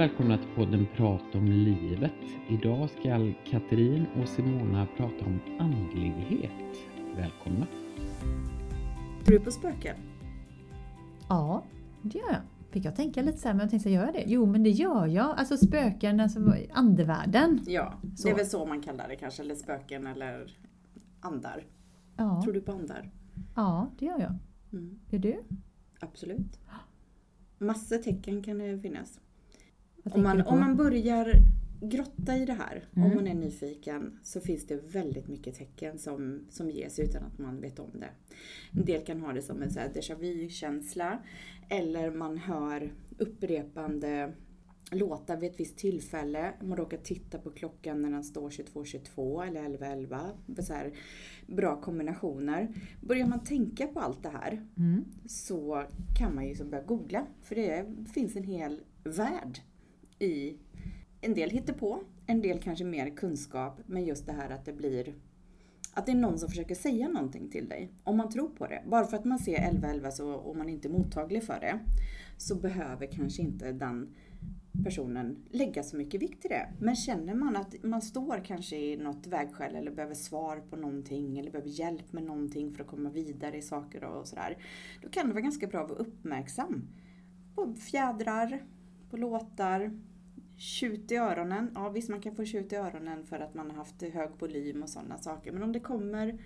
välkomna till podden Prata om livet. Idag ska Katrin och Simona prata om andlighet. Välkomna! Tror du på spöken? Ja, det gör jag. Fick jag tänka lite så här, men jag tänkte, gör jag det? Jo, men det gör jag. Alltså spöken, alltså andevärlden. Ja, Så. det är väl så man kallar det kanske, eller spöken eller andar. Ja, Tror du på andar? ja det gör jag. Mm, Gör du? absolut. Massor tecken kan det finnas. Om man, om man börjar grotta i det här, Mm. om man är nyfiken, så finns det väldigt mycket tecken som, som ges utan att man vet om det. En del kan ha det som en så här déjà vu-känsla, eller man hör upprepande låtar vid ett visst tillfälle. Man råkar titta på klockan när den står 22.22 eller 11.11. Så här, bra kombinationer. Börjar man tänka på allt det här Mm. så kan man ju så börja googla. För det finns en hel värld i en del hittar på, en del kanske mer kunskap, men just det här att det blir att det är någon som försöker säga någonting till dig. Om man tror på det. Bara för att man ser 1111 så, och man inte är mottaglig för det, så behöver kanske inte den personen lägga så mycket vikt i det. Men känner man att man står kanske i något vägskäl eller behöver svar på någonting eller behöver hjälp med någonting för att komma vidare i saker och sådär. Då kan det vara ganska bra att vara uppmärksam på fjädrar, på låtar, tjut i öronen. Ja visst, man kan få tjut i öronen för att man har haft hög volym och sådana saker. Men om det kommer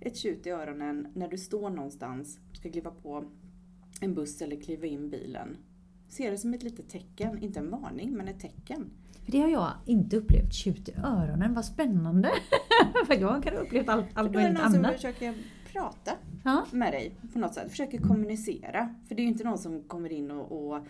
ett tjut i öronen när du står någonstans, ska kliva på en buss eller kliva in bilen. Se det som ett litet tecken, inte en varning, men ett tecken. För det har jag inte upplevt. Tjut i öronen, vad spännande! För jag kan ha upplevt allt, För allt då är det möjligt någon som annat. försöker prata Ja. med dig på något sätt, försöker kommunicera. För det är ju inte någon som kommer in och, och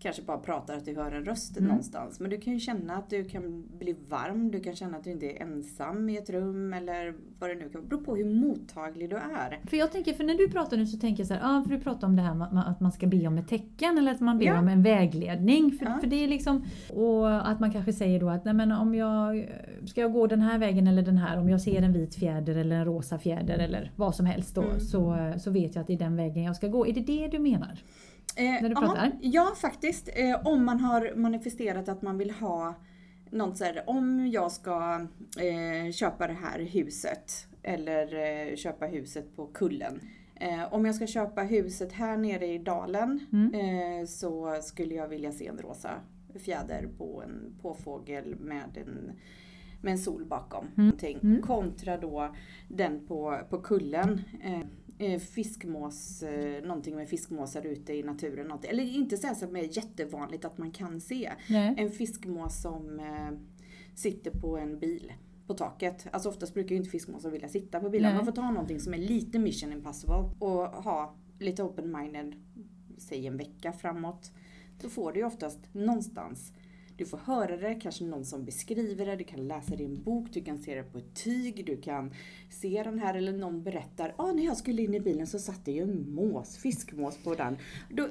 kanske bara pratar att du hör en röst Mm. någonstans. Men du kan ju känna att du kan bli varm, du kan känna att du inte är ensam i ett rum eller vad det nu kan vara. Beror på hur mottaglig du är. För jag tänker, för när du pratar nu så tänker jag så här, ja för du pratar om det här med att man ska be om ett tecken eller att man ber Ja. om en vägledning. För, Ja. för det är liksom, och att man kanske säger då att nej men om jag, ska jag gå den här vägen eller den här, om jag ser en vit fjäder eller en rosa fjäder eller vad som helst då, Mm. så, så vet jag att det är den vägen jag ska gå. Är det det du menar? Eh, När du ja, pratar? Ja, faktiskt. Eh, om man har manifesterat att man vill ha något så här, om jag ska eh, köpa det här huset eller eh, köpa huset på kullen. Eh, om jag ska köpa huset här nere i dalen Mm. eh, så skulle jag vilja se en rosa fjäder på en påfågel med en, med en sol bakom. Någonting. Mm. Kontra då den på, på kullen. Eh, fiskmås, eh, någonting med fiskmåsar ute i naturen. Eller inte så här som är jättevanligt att man kan se. Nej. En fiskmås som eh, sitter på en bil på taket. Alltså oftast brukar ju inte fiskmåsar vilja sitta på bilar. Nej. Man får ta någonting som är lite mission impossible och ha lite open-minded, säg en vecka framåt. Då får du ju oftast någonstans du får höra det, kanske någon som beskriver det, du kan läsa det i en bok, du kan se det på ett tyg, du kan se den här eller någon berättar ah, när jag skulle in i bilen så satt det ju en mås, fiskmås på den.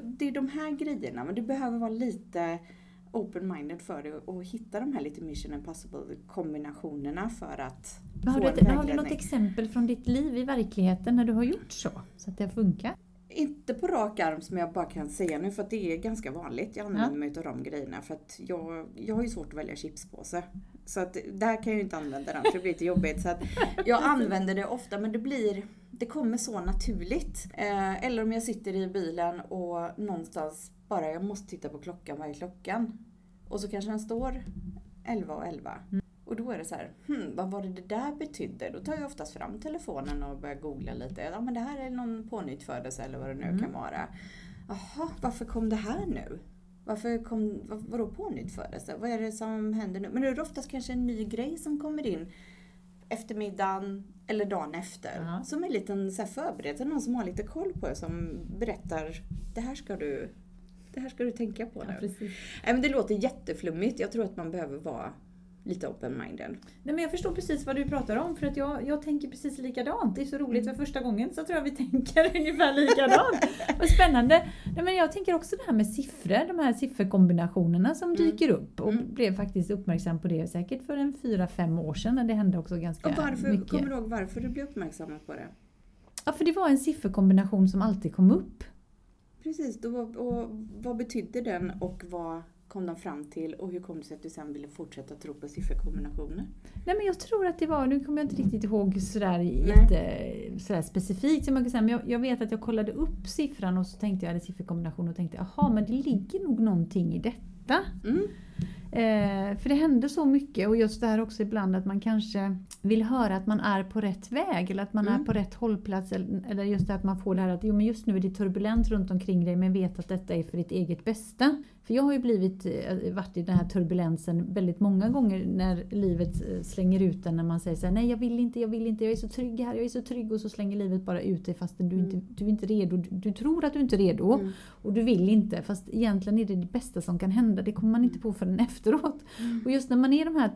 Det är de här grejerna, men du behöver vara lite open-minded för det och hitta de här lite mission impossible kombinationerna för att har, få du, en har du något exempel från ditt liv i verkligheten när du har gjort så? Så att det har funkat? Inte på rak arm som jag bara kan säga nu för att det är ganska vanligt. Jag använder Ja. mig av de grejerna för att jag, jag har ju svårt att välja chipspåse. Så att där kan jag ju inte använda den för det blir lite jobbigt. Så att jag använder det ofta men det blir, det kommer så naturligt. Eh, eller om jag sitter i bilen och någonstans bara jag måste titta på klockan, vad är klockan? Och så kanske den står 11 och 11. Och då är det så här, hmm, vad var det det där betydde? Då tar jag oftast fram telefonen och börjar googla lite. Ja men det här är någon pånyttfödelse eller vad det nu Mm. kan vara. Jaha, varför kom det här nu? Varför kom, vad, vadå pånyttfödelse? Vad är det som händer nu? Men det är oftast kanske en ny grej som kommer in eftermiddagen eller dagen efter. Ja. Som en liten så här förberedelse, någon som har lite koll på det som berättar det här ska du, det här ska du tänka på nu. precis. Nej, men det låter jätteflummigt. Jag tror att man behöver vara lite open-minded. Nej, men jag förstår precis vad du pratar om för att jag, jag tänker precis likadant. Det är så roligt för första gången så tror jag vi tänker ungefär likadant. Vad spännande! Nej, men jag tänker också det här med siffror, de här sifferkombinationerna som Mm. dyker upp och Mm. blev faktiskt uppmärksam på det säkert för en fyra fem år sedan när det hände också ganska Och varför, mycket. kommer du ihåg varför du blev uppmärksammad på det? Ja, för det var en sifferkombination som alltid kom upp. Precis, då, och vad betydde den och vad kom de fram till och hur kom det sig att du sen ville fortsätta tro på sifferkombinationer? Nej men jag tror att det var, nu kommer jag inte riktigt ihåg sådär, jätte, sådär specifikt som man kan säga, men jag, jag, vet att jag kollade upp siffran och så tänkte jag, eller sifferkombination och tänkte, jaha men det ligger nog någonting i detta. Mm. Eh, för det händer så mycket och just det här också ibland att man kanske vill höra att man är på rätt väg eller att man Mm. är på rätt hållplats eller, just det att man får det här att jo, men just nu är det turbulent runt omkring dig men vet att detta är för ditt eget bästa. För jag har ju blivit, eh, varit i den här turbulensen väldigt många gånger när livet eh, slänger ut en när man säger så här, nej jag vill inte, jag vill inte, jag är så trygg här, jag är så trygg och så slänger livet bara ut dig fastän du, inte, du är inte redo. Du, du tror att du inte är redo Mm. och du vill inte fast egentligen är det det bästa som kan hända. Det kommer man inte på förrän efteråt. Och just när man är i de här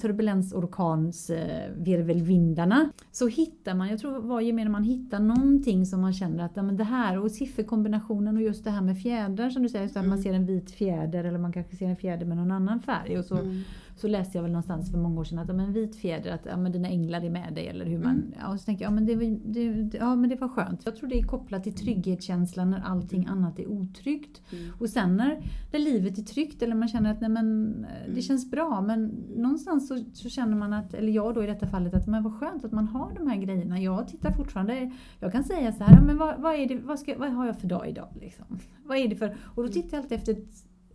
turbulensorkansvirvelvindarna så hittar man, jag tror varje mer man hittar någonting som man känner att ja, men det här och sifferkombinationen och just det här med fjädrar som du säger, så att man ser en vit fjäder eller man kanske ser en fjäder med någon annan färg. Och så, Mm. Så läste jag väl någonstans för många år sedan att ja, men vit fjäder, att ja, men dina änglar är med dig. Eller hur man, Mm. ja, och så tänker jag ja, men det, var- det, ja men det var skönt. Jag tror det är kopplat till trygghetskänslan när allting annat är otryggt. Mm. Och sen när, när livet är tryggt eller man känner att nej, men, eh, Mm. det känns bra men någonstans så, så känner man att, eller jag då i detta fallet, att men vad skönt att man har de här grejerna. Jag tittar fortfarande, jag kan säga så här, men vad, vad, är det, vad, ska, vad har jag för dag idag? Liksom? Vad är det för, och då tittar jag alltid efter,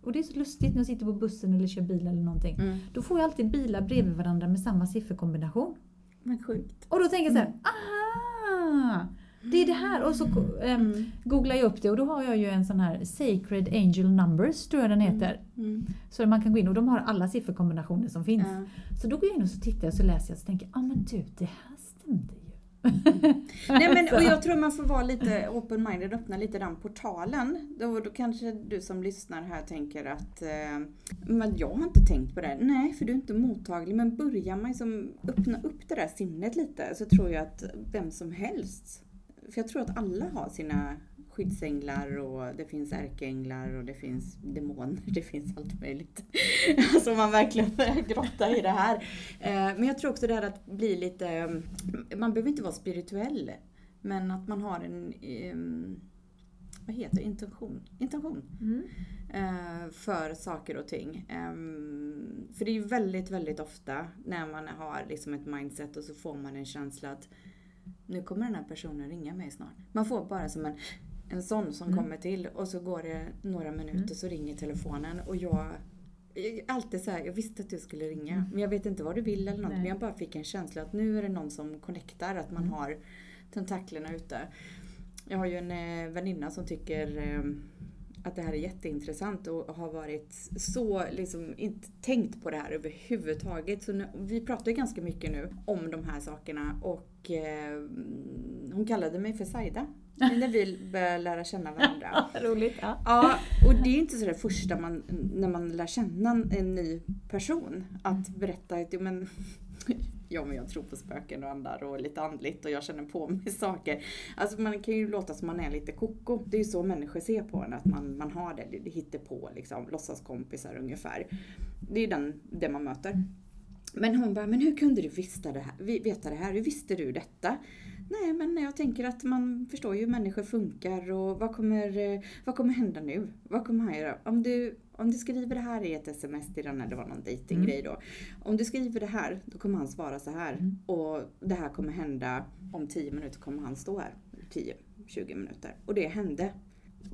och det är så lustigt när jag sitter på bussen eller kör bil eller någonting. Mm. Då får jag alltid bilar bredvid varandra med samma sifferkombination. Men sjukt. Och då tänker jag så här, aha! Det är det här. Och så Mm. googlar jag upp det och då har jag ju en sån här Sacred Angel Numbers, tror jag den heter. Mm. Så man kan gå in och de har alla sifferkombinationer som finns. Så då går jag in och så tittar jag och så läser jag och så tänker jag, ah men du, det här stämde ju. Nej men och jag tror man får vara lite open-minded och öppna lite den portalen. Då, då kanske du som lyssnar här tänker att eh, men jag har inte tänkt på det. Nej, för du är inte mottaglig. Men börjar man liksom öppna upp det där sinnet lite så tror jag att vem som helst, för jag tror att alla har sina skyddsänglar och det finns ärkeänglar och det finns demoner, det finns allt möjligt. Alltså man verkligen börjar grotta i det här. Eh, Men jag tror också det här att bli lite, eh, man behöver inte vara spirituell, men att man har en, eh, vad heter det, intention, intention eh, för saker och ting. Ehm, För det är ju väldigt, väldigt ofta när man har liksom ett mindset och så får man en känsla att nu kommer den här personen ringa mig snart. Man får bara som en, en sån som Mm. kommer till och så går det några minuter så ringer telefonen och jag jag- Alltid så här, jag visste att du skulle ringa Mm. men jag vet inte vad du vill eller något. Nej. Men jag bara fick en känsla att nu är det någon som connectar, att man Mm. har tentaklerna ute. Jag har ju en eh, väninna som tycker eh, att det här är jätteintressant och har varit så, liksom inte tänkt på det här överhuvudtaget. Så nu, vi pratar ju ganska mycket nu om de här sakerna och eh, hon kallade mig för Saida. När vi började lära känna varandra. Roligt. Ja. Ja, och det är inte så det första man, när man lär känna en ny person, att berätta att jo, men, ja, men jag tror på spöken och andar och lite andligt och jag känner på mig saker. Alltså man kan ju låta som man är lite koko. Det är ju så människor ser på en, att man, man har det, det hittar på liksom, låtsaskompisar ungefär. Det är den, det man möter. Men hon bara, men hur kunde du veta det här? vi- Veta det här? Hur visste du detta? Nej, men jag tänker att man förstår ju hur människor funkar och vad kommer, eh, vad kommer hända nu? Vad kommer han göra? Om du, om du skriver det här i ett sms till den, det var någon dejtinggrej då. Om du skriver det här, då kommer han svara så här. Mm. Och det här kommer hända om 10 minuter kommer han stå här. 10-20 minuter. Och det hände.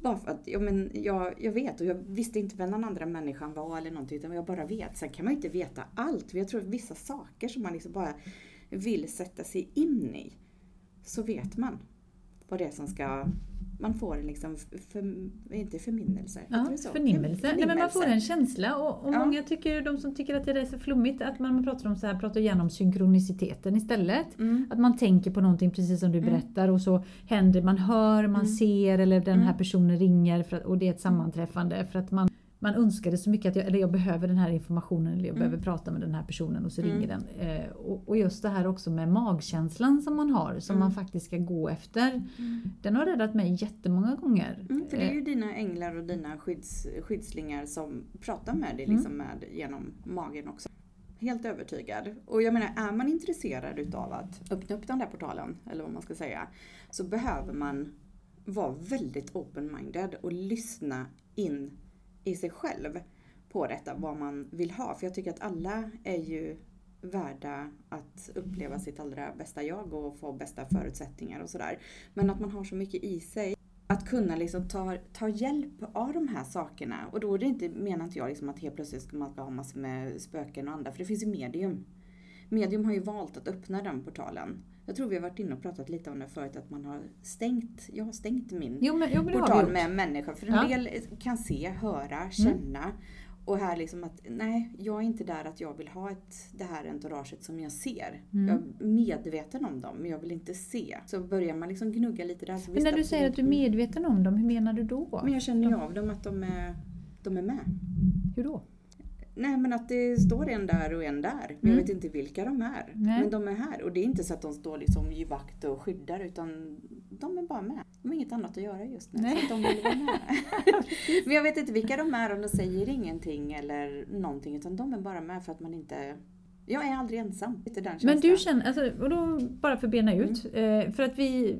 Bara för att ja, men jag, jag vet och jag visste inte vem den andra människan var eller någonting utan jag bara vet. Sen kan man ju inte veta allt. för Jag tror att vissa saker som man liksom bara vill sätta sig in i så vet man vad det är som ska... Man får en liksom, för, inte förminnelse. Ja, så? förnimmelse. Nej, men man får en känsla och, och Ja. många tycker, de som tycker att det är så flummigt, att man, pratar om så här, pratar gärna om synkroniciteten istället. Mm. Att man tänker på någonting precis som du Mm. berättar och så händer, man hör, man Mm. ser eller den här Mm. personen ringer för och det är ett sammanträffande för att man man önskade så mycket att jag, eller jag behöver den här informationen eller jag Mm. behöver prata med den här personen och så Mm. ringer den. Eh, och, och just det här också med magkänslan som man har, som Mm. man faktiskt ska gå efter. Den har räddat mig jättemånga gånger. Mm, för det är Eh, ju dina änglar och dina skydds, skyddslingar som pratar med dig Mm. liksom med, genom magen också. Helt övertygad. Och jag menar, är man intresserad utav att öppna upp den där portalen, eller vad man ska säga, så behöver man vara väldigt open-minded och lyssna in i sig själv på detta, vad man vill ha. För jag tycker att alla är ju värda att uppleva sitt allra bästa jag och få bästa förutsättningar och sådär. Men att man har så mycket i sig. Att kunna liksom ta, ta hjälp av de här sakerna. Och då är det inte, menar inte jag liksom att helt plötsligt ska man ska ha massor med spöken och andra, för det finns ju medium. Medium har ju valt att öppna den portalen. Jag tror vi har varit inne och pratat lite om det förut, att man har stängt, jag har stängt min Jo, men, jo, men portal med människor. För en Ja. del kan se, höra, känna. Och här liksom att, nej, jag är inte där att jag vill ha ett, det här entouraget som jag ser. Mm. Jag är medveten om dem, men jag vill inte se. Så börjar man liksom gnugga lite där. Så Men när du säger att du är medveten om dem, hur menar du då? Men jag känner ju av dem att de är, de är med. Hur då? Nej men att det står en där och en där. Men jag Mm. vet inte vilka de är. Nej. Men de är här. Och det är inte så att de står liksom i vakt och skyddar utan de är bara med. De har inget annat att göra just nu. Nej. Så de vill vara med. men jag vet inte vilka de är och de säger ingenting eller någonting. Utan de är bara med för att man inte... Jag är aldrig ensam. Men du känner, alltså, och då bara för att bena ut, Mm. eh, för att vi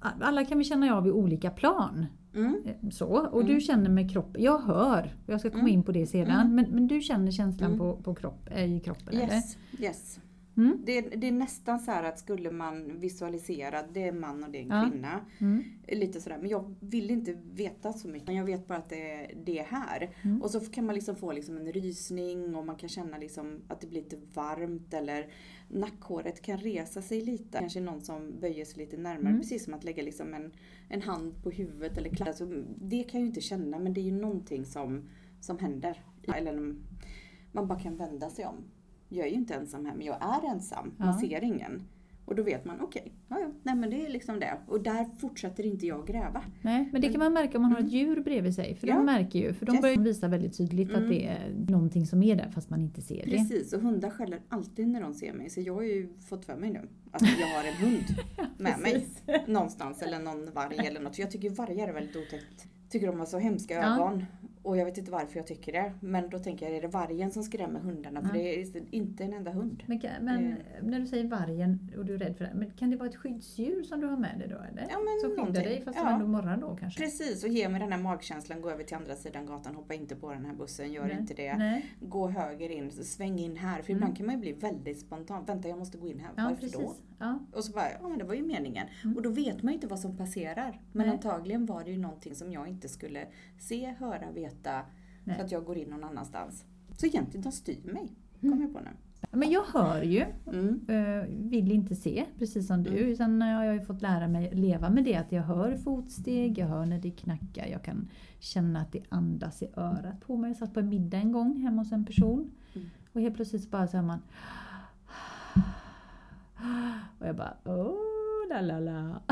alla kan vi känna av i olika plan. Mm. eh, Så, och Mm. du känner med kroppen, jag hör, jag ska komma Mm. in på det sedan, Mm. men, men du känner känslan Mm. på, på kropp, eh, i kroppen eller? Yes, yes. Mm. Det, det är nästan så att skulle man visualisera, det är en man och det är en Ja. kvinna. Mm. Lite sådär, men jag vill inte veta så mycket. Jag vet bara att det, är- det är här. Mm. Och så kan man liksom få liksom en rysning och man kan känna liksom att det blir lite varmt eller nackhåret kan resa sig lite. Kanske någon som böjer sig lite närmare. Mm. Precis som att lägga liksom en, en hand på huvudet eller klappa. Alltså, det kan jag ju inte känna men det är ju någonting som, som händer. Eller man bara kan vända sig om. Jag är ju inte ensam här men jag är ensam. Man Ja. ser ingen. Och då vet man, okej, ja, ja, nej men det är liksom det. Och där fortsätter inte jag gräva. Nej, men det kan man märka om man har ett Mm. djur bredvid sig. För Ja. de märker ju, för de Yes. börjar visa väldigt tydligt att Mm. det är någonting som är där fast man inte ser det. Precis, och hundar skäller alltid när de ser mig. Så jag har ju fått för mig nu att jag har en hund med mig. Precis. Någonstans, eller någon varg eller något. För jag tycker vargar är väldigt otäckt. Tycker de har så hemska Ja. ögon. Och jag vet inte varför jag tycker det. Men då tänker jag, är det vargen som skrämmer hundarna? För Ja. det är inte en enda hund. Men, men Eh. när du säger vargen och du är rädd för det, men kan det vara ett skyddsdjur som du har med dig då eller? Ja, men som skyddar dig fast Ja. du ändå morrar då kanske? Precis, och ge mig den här magkänslan. Gå över till andra sidan gatan, hoppa inte på den här bussen, gör Nej. inte det. Nej. Gå höger in, sväng in här. För Mm. ibland kan man ju bli väldigt spontan. Vänta, jag måste gå in här. Ja, Varför precis. då? Ja. Och så bara, ja men det var ju meningen. Mm. Och då vet man ju inte vad som passerar. Men Nej. antagligen var det ju någonting som jag inte skulle se, höra, veta. Nej. Så att jag går in någon annanstans. Så egentligen, de styr mig. Mm. Kom jag på nu. Men jag hör ju, Mm. eh, vill inte se, precis som du. Mm. Utan jag har ju fått lära mig leva med det att jag hör fotsteg, jag hör när det knackar, jag kan känna att det andas i örat på mig. Jag satt på en middag en gång hemma hos en person Mm. och helt plötsligt bara så hör man och jag bara åh la la la.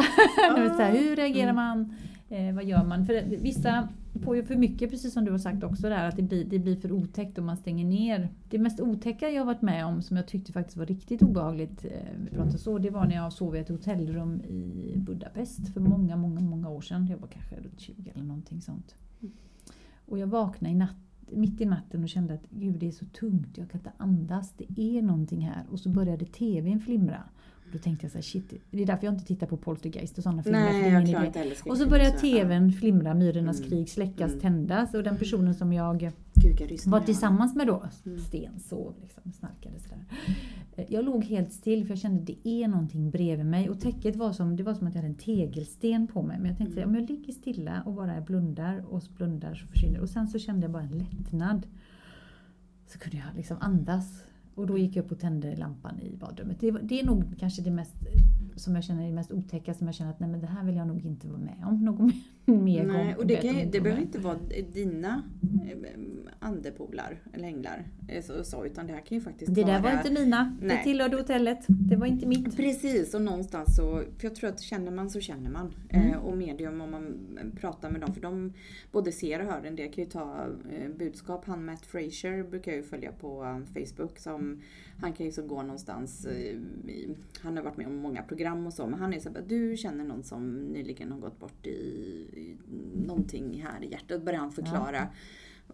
Så här, hur reagerar Mm. man? Eh, vad gör man? För vissa får ju för mycket, precis som du har sagt också där, att det blir, det blir för otäckt och man stänger ner. Det mest otäcka jag varit med om, som jag tyckte faktiskt var riktigt obehagligt, eh, vi pratar så, det var när jag sov i ett hotellrum i Budapest för många, många, många år sedan. Jag var kanske runt 20 eller någonting sånt. Mm. Och jag vaknade i natt, mitt i natten och kände att gud det är så tungt, jag kan inte andas, det är någonting här. Och så började TVn flimra. Då tänkte jag så här, shit, det är därför jag inte tittar på Poltergeist och sådana filmer. Nej, jag klarar inte heller Och så börjar ja. TVn flimra, Myrornas Mm. krig släckas, Mm. tändas. Och den personen som jag Gud, var tillsammans med då, Mm. Sten, sov liksom, snarkade sådär. Eh, Jag låg helt still för jag kände att det är någonting bredvid mig. Och täcket var som, det var som att jag hade en tegelsten på mig. Men jag tänkte Mm. om jag ligger stilla och bara blundar och blundar så försvinner. Och sen så kände jag bara en lättnad. Så kunde jag liksom andas. Och då gick jag upp och tände lampan i badrummet. Det, det är nog kanske det mest som jag känner är det mest otäcka som jag känner att nej men det här vill jag nog inte vara med om någon mer gång. Nej, och det, kan, det behöver inte vara dina eh, andepolar eller änglar. eh, Så, så, utan det här kan ju faktiskt Det där vara... var inte mina. Det Nej. tillhörde hotellet. Det var inte mitt. Precis, och någonstans så, för jag tror att känner man så känner man. Mm. Eh, och medium om man pratar med dem, för de både ser och hör en del kan ju ta eh, budskap. Han Matt Fraser brukar jag ju följa på Facebook. Som, han kan ju så gå någonstans, eh, i, han har varit med om många program och så, men han är så här, du känner någon som nyligen har gått bort i, i någonting här i hjärtat. börjar han förklara.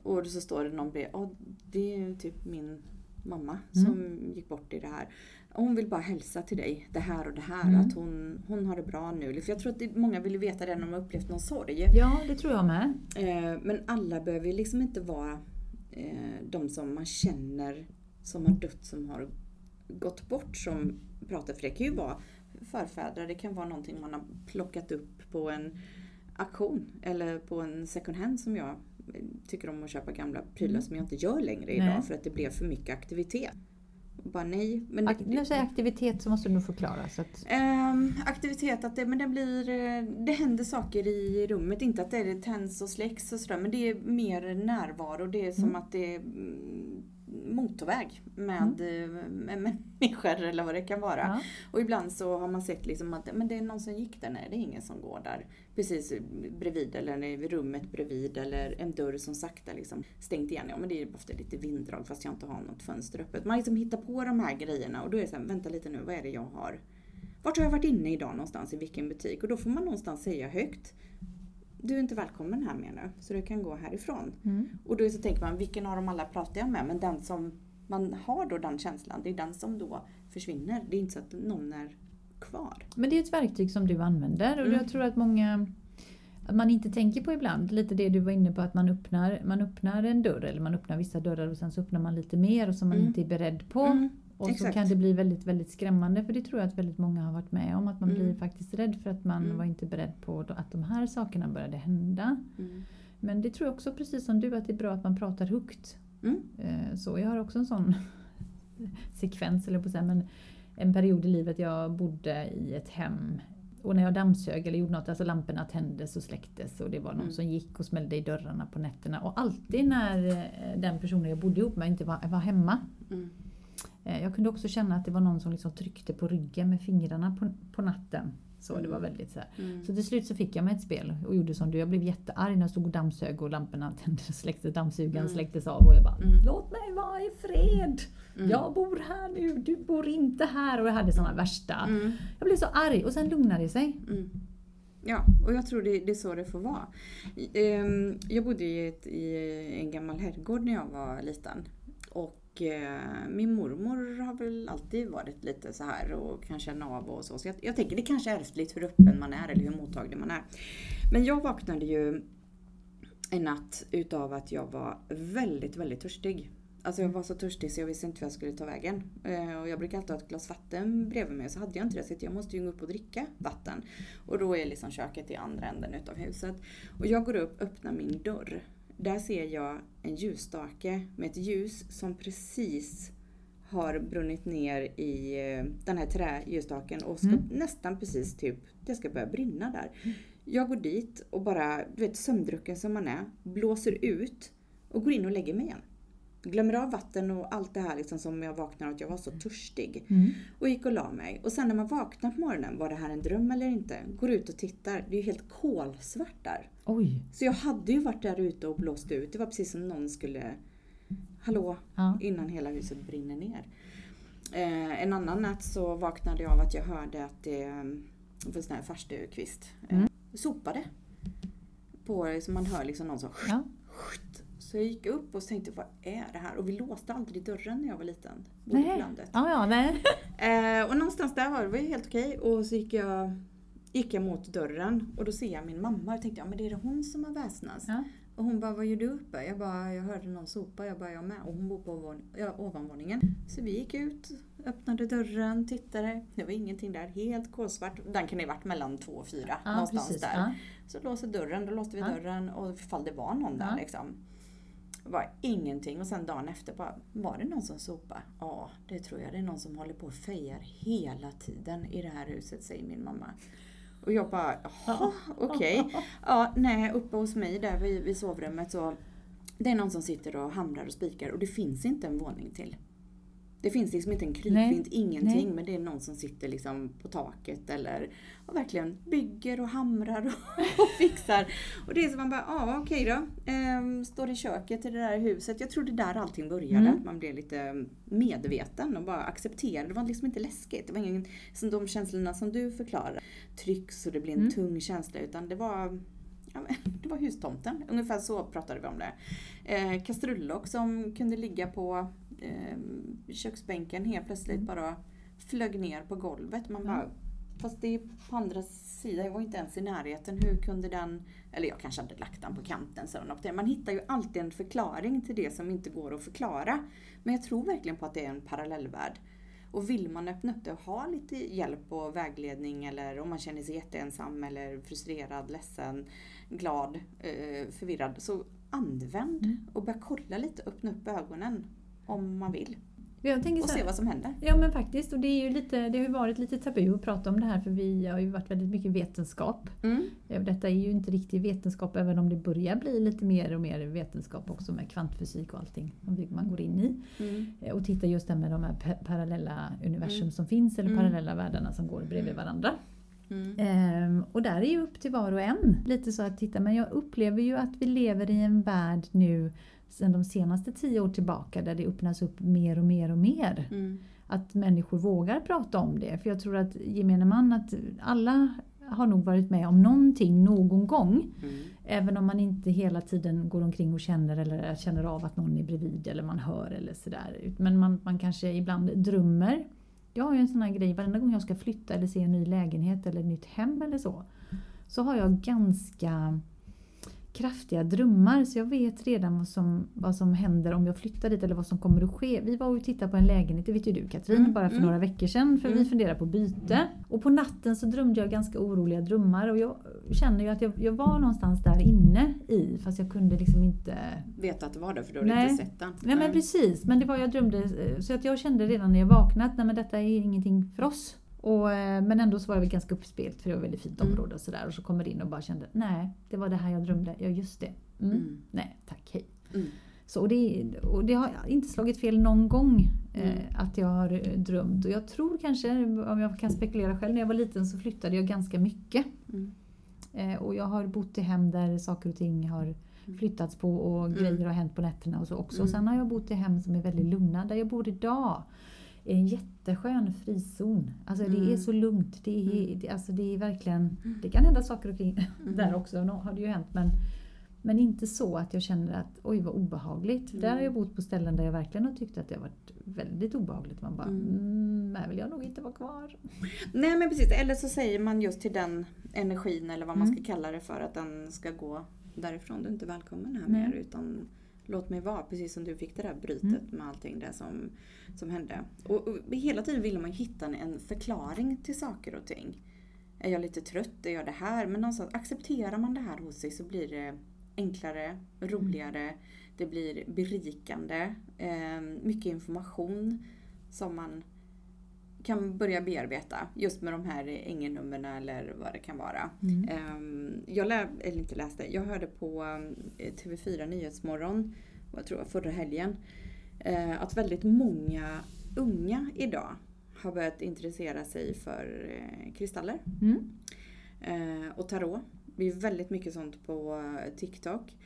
Och så står det någon bredvid, "Ja, det är typ min mamma Mm. som gick bort i det här. Hon vill bara hälsa till dig, det här och det här, Mm. att hon, hon har det bra nu. För jag tror att det, många vill veta det när de har upplevt någon sorg. Ja, det tror jag med. Eh, men alla behöver ju liksom inte vara eh, de som man känner som har dött, som har gått bort som pratar. För det kan ju vara förfäder, det kan vara någonting man har plockat upp på en auktion eller på en second hand som jag tycker om att köpa gamla prylar Mm. som jag inte gör längre Nej. idag för att det blev för mycket aktivitet. Bara nej. Men Ak- När du säger aktivitet så måste du nog förklara. Så att, Ehm, aktivitet, att det, men det blir, eh, det händer saker i rummet. Inte att det är tänds och släcks och sådär, men det är mer närvaro. Det är som Mm. att det motorväg med, eh, med människor eller vad det kan vara. ja. Och ibland så har man sett liksom att men det är någon som gick där, nej det är ingen som går där. Precis bredvid eller i rummet bredvid eller en dörr som sakta liksom stängt igen. Ja men det är ofta lite vinddrag fast jag inte har något fönster öppet. Man liksom hittar på de här grejerna och då är det så här, vänta lite nu, vad är det jag har? Vart har jag varit inne idag någonstans? I vilken butik? Och då får man någonstans säga högt. Du är inte välkommen här mer nu, så du kan gå härifrån. Mm. Och då så tänker man, vilken av dem alla pratar jag med? Men den som man har då den känslan, det är den som då försvinner. Det är inte så att någon är kvar. Men det är ett verktyg som du använder och Mm. jag tror att många att man inte tänker på ibland, lite det du var inne på att man öppnar, man öppnar en dörr eller man öppnar vissa dörrar och sen så öppnar man lite mer och som man Mm. inte är beredd på. Mm, och så exakt. kan det bli väldigt, väldigt skrämmande för det tror jag att väldigt många har varit med om. Att man Mm. blir faktiskt rädd för att man Mm. var inte beredd på att de här sakerna började hända. Mm. Men det tror jag också precis som du att det är bra att man pratar högt. Mm. Eh, Så jag har också en sån sekvens, eller på säga, men en period i livet jag bodde i ett hem och när jag dammsög eller gjorde något, alltså lamporna tändes och släcktes och det var någon Mm. som gick och smällde i dörrarna på nätterna. Och alltid när eh, den personen jag bodde ihop med inte var, var hemma. Mm. Eh, Jag kunde också känna att det var någon som liksom tryckte på ryggen med fingrarna på, på natten. Så det var Mm. väldigt så. Mm. Så till slut så fick jag mig ett spel och gjorde som du. Jag blev jättearg när jag stod och dammsög och lamporna tändes släcktes. Dammsugaren Mm. släcktes av och jag bara Mm. Låt mig vara i fred! Mm. Jag bor här nu, du bor inte här. Och jag hade såna värsta... Mm. Jag blev så arg och sen lugnade det sig. Mm. Ja, och jag tror det, det är så det får vara. Ehm, Jag bodde i, ett, i en gammal herrgård när jag var liten. Och eh, min mormor har väl alltid varit lite så här och kan känna av och så. Så jag, jag tänker det kanske är ärftligt hur öppen man är eller hur mottaglig man är. Men jag vaknade ju en natt utav att jag var väldigt, väldigt törstig. Alltså jag var så törstig så jag visste inte vart jag skulle ta vägen. Eh, och jag brukar alltid ha ett glas vatten bredvid mig så hade jag inte det så jag måste ju gå upp och dricka vatten. Och då är liksom köket i andra änden utav huset. Och jag går upp, öppnar min dörr. Där ser jag en ljusstake med ett ljus som precis har brunnit ner i eh, den här träljusstaken och ska Mm. nästan precis typ, det ska börja brinna där. Jag går dit och bara, du vet sömndrucken som man är, blåser ut och går in och lägger mig igen. Glömmer av vatten och allt det här liksom som jag vaknar av att jag var så törstig. Mm. Och gick och la mig. Och sen när man vaknar på morgonen, var det här en dröm eller inte? Går ut och tittar, det är ju helt kolsvart där. Oj. Så jag hade ju varit där ute och blåst ut. Det var precis som någon skulle, hallå, Ja. innan hela huset brinner ner. Eh, en annan natt så vaknade jag av att jag hörde att det var en sån här farstukvist eh, Mm. sopade. På, så man hör liksom någon som Ja. Så jag gick upp och tänkte, vad är det här? Och vi låste aldrig dörren när jag var liten. Bodde på Nej. landet. Ja, ja, nej. Eh, och någonstans där var det, var ju helt okej. Och så gick jag, gick jag mot dörren och då ser jag min mamma och tänkte, ja men det är det hon som har väsnats. Ja. Och hon bara, vad gör du uppe? Jag bara, jag hörde någon sopa. Jag bara, jag med. Och hon bor på ja, ovanvåningen. Så vi gick ut, öppnade dörren, tittade. Det var ingenting där, helt kolsvart. Den kan ha varit mellan två och fyra, Ja, någonstans precis. där. Ja. Så låste dörren, då låste vi dörren och ifall det var någon där liksom. Det var ingenting och sen dagen efter bara, var det någon som sopade? Ja, det tror jag. Det är någon som håller på och fejar hela tiden i det här huset, säger min mamma. Och jag bara, jaha, okej. Ja, nej, uppe hos mig där vid, vid sovrummet så, det är någon som sitter och hamrar och spikar och det finns inte en våning till. Det finns liksom inte en krypvind, ingenting, nej. men det är någon som sitter liksom på taket eller och verkligen bygger och hamrar och, och fixar. Och det är som man bara, ja okej då. Ehm, står i köket i det där huset. Jag tror det där allting började, Mm. att man blev lite medveten och bara accepterade. Det var liksom inte läskigt. Det var ingen, som de känslorna som du förklarar. Tryck så det blir en Mm. tung känsla, utan det var Ja, det var hustomten, ungefär så pratade vi om det. Eh, kastrullock som kunde ligga på eh, köksbänken helt plötsligt bara flög ner på golvet. Man bara fast det är på andra sidan, jag var inte ens i närheten. Hur kunde den, eller jag kanske hade lagt den på kanten. Så man hittar ju alltid en förklaring till det som inte går att förklara. Men jag tror verkligen på att det är en parallellvärld. Och vill man öppna upp det och ha lite hjälp och vägledning eller om man känner sig jätteensam eller frustrerad, ledsen, glad, eh, förvirrad. Så använd Mm. och börja kolla lite, öppna upp ögonen om man vill. Jag tänker Och se vad som händer. Ja men faktiskt, och det, är ju lite, det har ju varit lite tabu att prata om det här för vi har ju varit väldigt mycket vetenskap. Mm. Eh, Detta är ju inte riktig vetenskap även om det börjar bli lite mer och mer vetenskap också med kvantfysik och allting som man går in i. Mm. Eh, Och titta just där med de här pa- parallella universum Mm. som finns eller Mm. parallella världarna som går bredvid varandra. Mm. Ehm, och där är ju upp till var och en. Lite så att titta, men jag upplever ju att vi lever i en värld nu sedan de senaste tio år tillbaka där det öppnas upp mer och mer och mer. Mm. Att människor vågar prata om det. För jag tror att gemene man, att alla har nog varit med om någonting någon gång. Mm. Även om man inte hela tiden går omkring och känner eller känner av att någon är bredvid eller man hör eller sådär. Men man, man kanske ibland drömmer. Jag har ju en sån här grej, varenda gång jag ska flytta eller se en ny lägenhet eller ett nytt hem eller så. Så har jag ganska kraftiga drömmar så jag vet redan vad som, vad som händer om jag flyttar dit eller vad som kommer att ske. Vi var och tittade på en lägenhet, det vet ju du Katrin, Mm, bara för mm. några veckor sedan för vi Mm. funderar på byte. Och på natten så drömde jag ganska oroliga drömmar och jag känner ju att jag, jag var någonstans där inne i fast jag kunde liksom inte Vet att det var det för du har Nej. inte sett den. Nej men precis, men det var jag drömde eh, så att jag kände redan när jag vaknade att nej, men detta är ingenting för oss. Och, eh, men ändå så var väl ganska uppspelt för det var ett väldigt fint Mm. område och sådär. Och så kommer det in och bara kände nej, det var det här jag drömde. Ja just det. Mm. Mm. Nej tack, hej. Mm. Så, och, det, och det har inte slagit fel någon gång eh, Mm. att jag har eh, drömt. Och jag tror kanske, om jag kan spekulera själv, när jag var liten så flyttade jag ganska mycket. Mm. Eh, och jag har bott i hem där saker och ting har flyttats på och Mm. grejer har hänt på nätterna och så också. Mm. Och sen har jag bott i hem som är väldigt lugna. Där jag bor idag är en jätteskön frizon. Alltså det är Mm. så lugnt. Det är, det, alltså det är verkligen... Det kan hända saker och ting Mm. där också. Nå har det ju hänt. Men, men inte så att jag känner att oj vad obehagligt. För Där har Mm. jag bott på ställen där jag verkligen har tyckt att det har varit väldigt obehagligt. Man bara, Mm. mm, här vill jag nog inte vara kvar. Nej men precis, eller så säger man just till den energin eller vad man Mm. ska kalla det för att den ska gå därifrån. Du är inte välkommen här mer utan låt mig vara. Precis som du fick det där brytet Mm. med allting det som, som hände. Och, och hela tiden vill man hitta en, förklaring till saker och ting. Är jag lite trött? Är jag det här? Men någonstans accepterar man det här hos sig så blir det enklare, roligare, det blir berikande. Eh, mycket information som man kan börja bearbeta just med de här ängelnumren eller vad det kan vara. Mm. Ehm, Jag lä, eller inte läste, jag hörde på eh, TV4 Nyhetsmorgon, vad tror jag, förra helgen, eh, att väldigt många unga idag har börjat intressera sig för eh, kristaller Mm. och tarot. Det är väldigt mycket sånt på TikTok.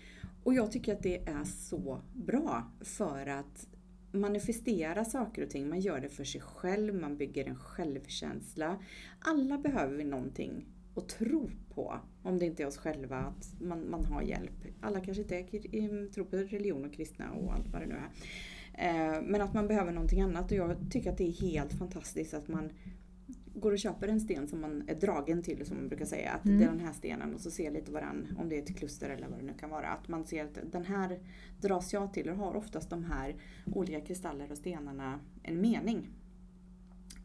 Och jag tycker att det är så bra för att manifestera saker och ting. Man gör det för sig själv, man bygger en självkänsla. Alla behöver vi någonting att tro på. Om det inte är oss själva, att man, man har hjälp. Alla kanske inte är, mm, tror på religion och kristna och allt vad det nu är. Eh, men att man behöver någonting annat och jag tycker att det är helt fantastiskt att man går och köper en sten som man är dragen till som man brukar säga. Att Mm. det är den här stenen och så ser lite vad den, om det är ett kluster eller vad det nu kan vara. Att man ser att den här dras jag till och har oftast de här olika kristaller och stenarna en mening.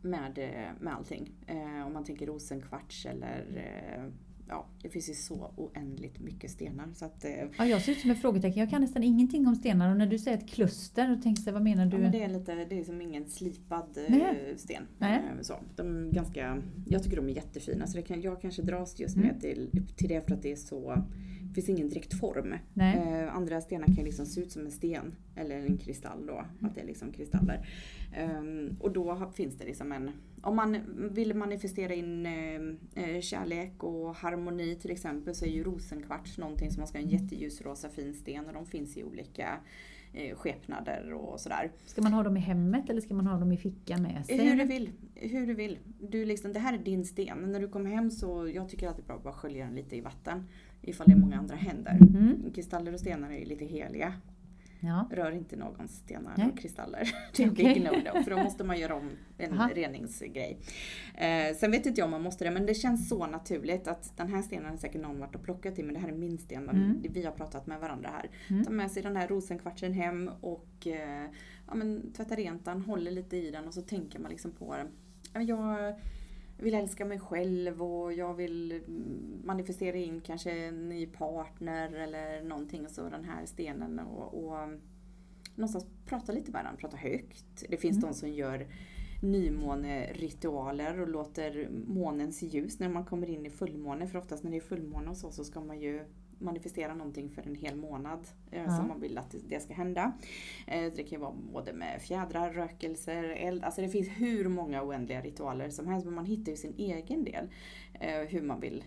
Med, eh, med allting. Eh, om man tänker rosenkvarts eller eh, ja, det finns ju så oändligt mycket stenar. Så att, eh, Ja, jag ser ut som ett frågetecken. Jag kan nästan ingenting om stenar och när du säger ett kluster, då tänker jag, vad menar du? Ja, men det är lite, det är som ingen slipad eh, Nej. sten. Nej. Eh, Så, de är ganska, jag tycker de är jättefina så det kan, jag kanske dras just Mm. med till, till det för att det är så, det finns ingen direkt form. Eh, andra stenar kan liksom se ut som en sten eller en kristall då, att det är liksom kristaller. Ehm, och då finns det liksom en, om man vill manifestera in eh, eh, kärlek och harmoni till exempel så är ju rosenkvarts någonting som man ska ha en jätteljusrosa fin sten och de finns i olika eh, skepnader och sådär. Ska man ha dem i hemmet eller ska man ha dem i fickan med sig? Hur du vill. Hur du vill. Du liksom, det här är din sten. När du kommer hem så, jag tycker att det är bra att bara skölja den lite i vatten. Ifall det är många andra händer. Mm. Kristaller och stenar är ju lite heliga. Ja. Rör inte någons stenar Nej. och kristaller. Det är en Okej. big no-no, för då måste man göra om en Aha. reningsgrej. Eh, sen vet inte jag om man måste det, men det känns så naturligt att den här stenen har säkert någon varit och plockat till, men det här är min sten. Mm. Vi har pratat med varandra här. Mm. Ta med sig den här rosenkvartsen hem och eh, ja, men, tvätta rent den, håller lite i den och så tänker man liksom på det. Men Jag vill älska mig själv och jag vill mm, manifestera in kanske en ny partner eller någonting. Och så den här stenen och, och någonstans prata lite med den, prata högt. Det finns Mm. de som gör nymåneritualer och låter månens ljus när man kommer in i fullmåne. För oftast när det är fullmåne och så, så ska man ju manifestera någonting för en hel månad eh, Ja. som man vill att det ska hända. Eh, det kan ju vara både med fjädrar, rökelser, eld. Alltså det finns hur många oändliga ritualer som helst men man hittar ju sin egen del. Eh, hur man vill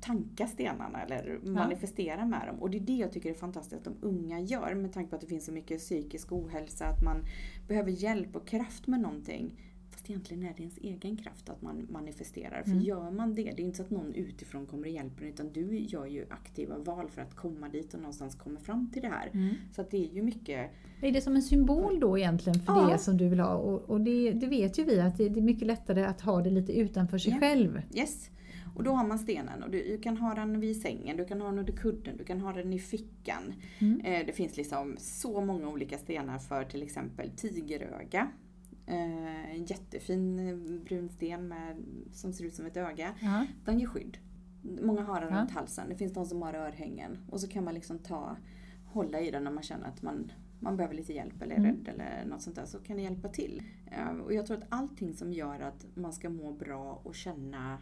tanka stenarna eller manifestera med dem. Och det är det jag tycker är fantastiskt att de unga gör med tanke på att det finns så mycket psykisk ohälsa, att man behöver hjälp och kraft med någonting. Fast egentligen är det ens egen kraft att man manifesterar. För Mm. gör man det, det är inte så att någon utifrån kommer och hjälper en, utan du gör ju aktiva val för att komma dit och någonstans komma fram till det här. Mm. Så att det är ju mycket Är det som en symbol då egentligen för Ja. det som du vill ha? Och, och det, det vet ju vi att det, det är mycket lättare att ha det lite utanför sig Ja. själv. Yes. Och då har man stenen och du, du kan ha den vid sängen, du kan ha den under kudden, du kan ha den i fickan. Mm. Eh, det finns liksom så många olika stenar för till exempel tigeröga. Eh, en jättefin eh, brun sten med, som ser ut som ett öga. Ja. Den ger skydd. Många har den runt halsen. Det finns de som har örhängen. Och så kan man liksom ta, hålla i den när man känner att man, man behöver lite hjälp eller är Mm. rädd eller något sånt där. Så kan det hjälpa till. Eh, och jag tror att allting som gör att man ska må bra och känna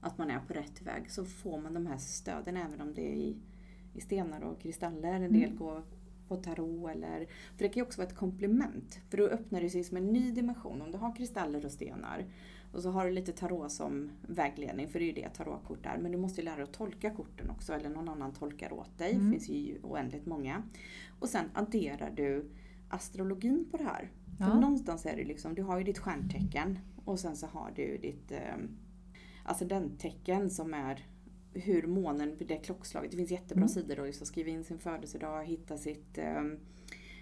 att man är på rätt väg så får man de här stöden även om det är i, i stenar och kristaller. En del Mm. går på tarot eller... För det kan ju också vara ett komplement. För då öppnar det sig som en ny dimension. Om du har kristaller och stenar och så har du lite tarot som vägledning, för det är ju det tarotkort är. Men du måste ju lära dig att tolka korten också, eller någon annan tolkar åt dig. Mm. Det finns ju oändligt många. Och sen adderar du astrologin på det här. För Ja. någonstans är det liksom, du har ju ditt stjärntecken och sen så har du ditt eh, ascendenttecken som är hur månen, det klockslaget. Det finns jättebra Mm. sidor då, att skriva in sin födelsedag, hitta sitt eh,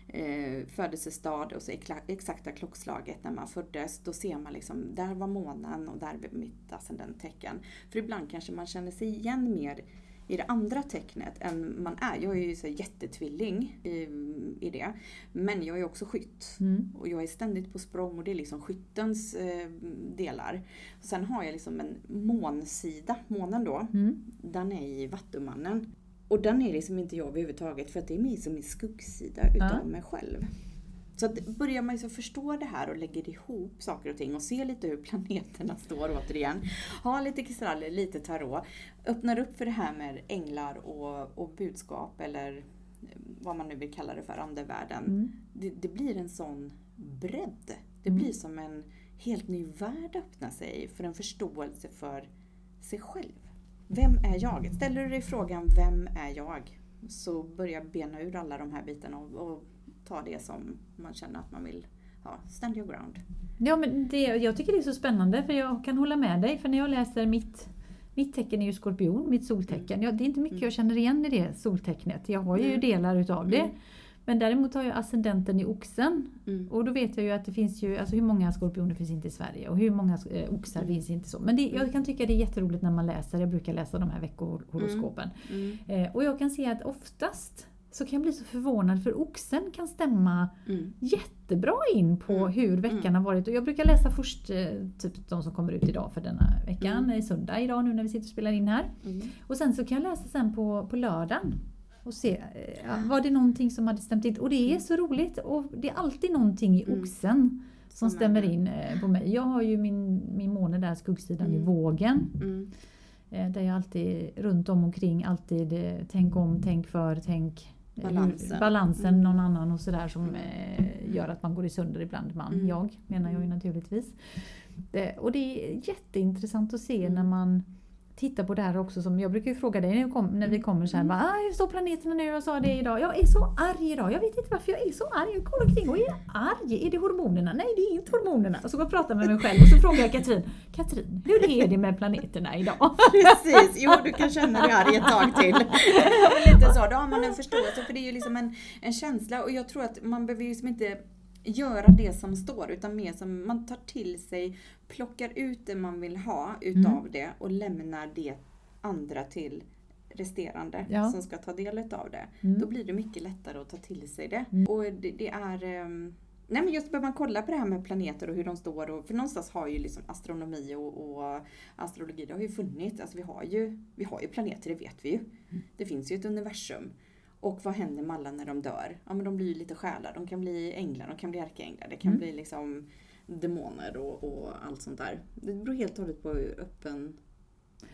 eh, födelsestad och så exakta klockslaget när man föddes. Då ser man liksom, där var månen och där var mitt ascendenttecken. För ibland kanske man känner sig igen mer i det andra tecknet än man är. Jag är ju så jättetvilling i, i det. Men jag är också skytt. Mm. Och jag är ständigt på språng och det är liksom skyttens eh, delar. Sen har jag liksom en månsida, månen då. Mm. Den är i Vattumannen. Och den är liksom inte jag överhuvudtaget för att det är min, som min skuggsida utav Ja. mig själv. Så att börjar man liksom förstå det här och lägger ihop saker och ting och ser lite hur planeterna står återigen. Ha lite kristaller, lite tarot. Öppnar upp för det här med änglar och, och budskap eller eh, vad man nu vill kalla det för, andevärlden. Mm. Det, det blir en sån bredd. Det Mm. blir som en helt ny värld öppnar sig för en förståelse för sig själv. Vem är jag? Ställer du dig frågan Vem är jag? Så börja bena ur alla de här bitarna och, och ta det som man känner att man vill ha. Stand your ground. Ja, men det, jag tycker det är så spännande för jag kan hålla med dig. För när jag läser mitt, mitt tecken är ju skorpion, mitt soltecken. Ja, det är inte mycket Mm. jag känner igen i det soltecknet. Jag har ju Mm. delar utav det. Mm. Men däremot har jag ascendenten i oxen. Mm. Och då vet jag ju att det finns ju, alltså hur många skorpioner finns inte i Sverige och hur många eh, oxar Mm. finns inte så. Men det, jag kan tycka det är jätteroligt när man läser, jag brukar läsa de här veckohoroskopen. Mm. Eh, och jag kan se att oftast så kan jag bli så förvånad för oxen kan stämma Mm. jättebra in på Mm. hur veckan Mm. har varit. Och jag brukar läsa först eh, typ de som kommer ut idag för denna veckan, Mm. i söndag idag nu när vi sitter och spelar in här. Mm. Och sen så kan jag läsa sen på, på lördagen och se, eh, ja, var det någonting som hade stämt in? Och det är så roligt och det är alltid någonting i Mm. oxen som stämmer in eh, på mig. Jag har ju min, min måne där, skuggsidan i Mm. vågen. Mm. Där jag alltid runt om omkring alltid tänk om, tänk för, tänk Balansen. balansen Mm. någon annan och sådär som Mm. eh, gör att man går i sönder ibland. Man, Mm. jag menar jag ju Mm. naturligtvis. Det, och det är jätteintressant att se Mm. när man titta på det här också som jag brukar ju fråga dig när, jag kom, när vi kommer så här, Mm. bara, ah, hur står planeterna nu? Jag sa det idag. Jag är så arg idag. Jag vet inte varför jag är så arg. Jag går omkring och är arg. Är det hormonerna? Nej, det är inte hormonerna. Och så går jag och pratar med mig själv och så frågar jag Katrin, Katrin, hur är det med planeterna idag? Precis, jo du kan känna dig arg ett tag till. Lite så, då har man en förståelse för det är ju liksom en, en känsla och jag tror att man behöver ju liksom inte göra det som står utan mer som man tar till sig, plockar ut det man vill ha utav det och lämnar det andra till resterande Ja. som ska ta del av det. Mm. Då blir det mycket lättare att ta till sig det. Mm. Och det, det är ehm, Nej men just behöver man kolla på det här med planeter och hur de står och, för någonstans har ju liksom astronomi och, och astrologi, det har ju funnits. Alltså vi har ju, vi har ju planeter, det vet vi ju. Det finns ju ett universum. Och vad händer med alla när de dör? Ja men de blir ju lite själar, de kan bli änglar, de kan bli ärkeänglar, det kan Mm. bli liksom demoner och, och allt sånt där. Det beror helt och hållet på hur öppen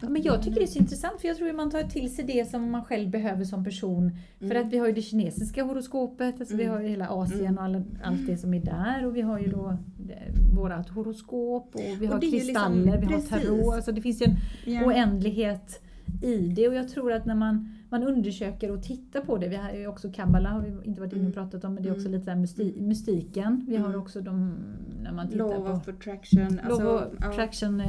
Ja, men jag tycker det är så intressant för jag tror att man tar till sig det som man själv behöver som person. För Mm. att vi har ju det kinesiska horoskopet, alltså vi Mm. har ju hela Asien Mm. och alla, allt det som är där. Och vi har ju då eh, vårat horoskop och vi har är ju kristaller, liksom- vi har tarot. Alltså det finns ju en Ja. oändlighet i det. Och jag tror att när man, man undersöker och tittar på det, vi har ju också kabbala har vi inte varit inne och Mm. pratat om, men det är också Mm. lite där mysti, mystiken. Vi har Mm. också de, när man tittar Law på of attraction. Law Alltså, of attraction eh,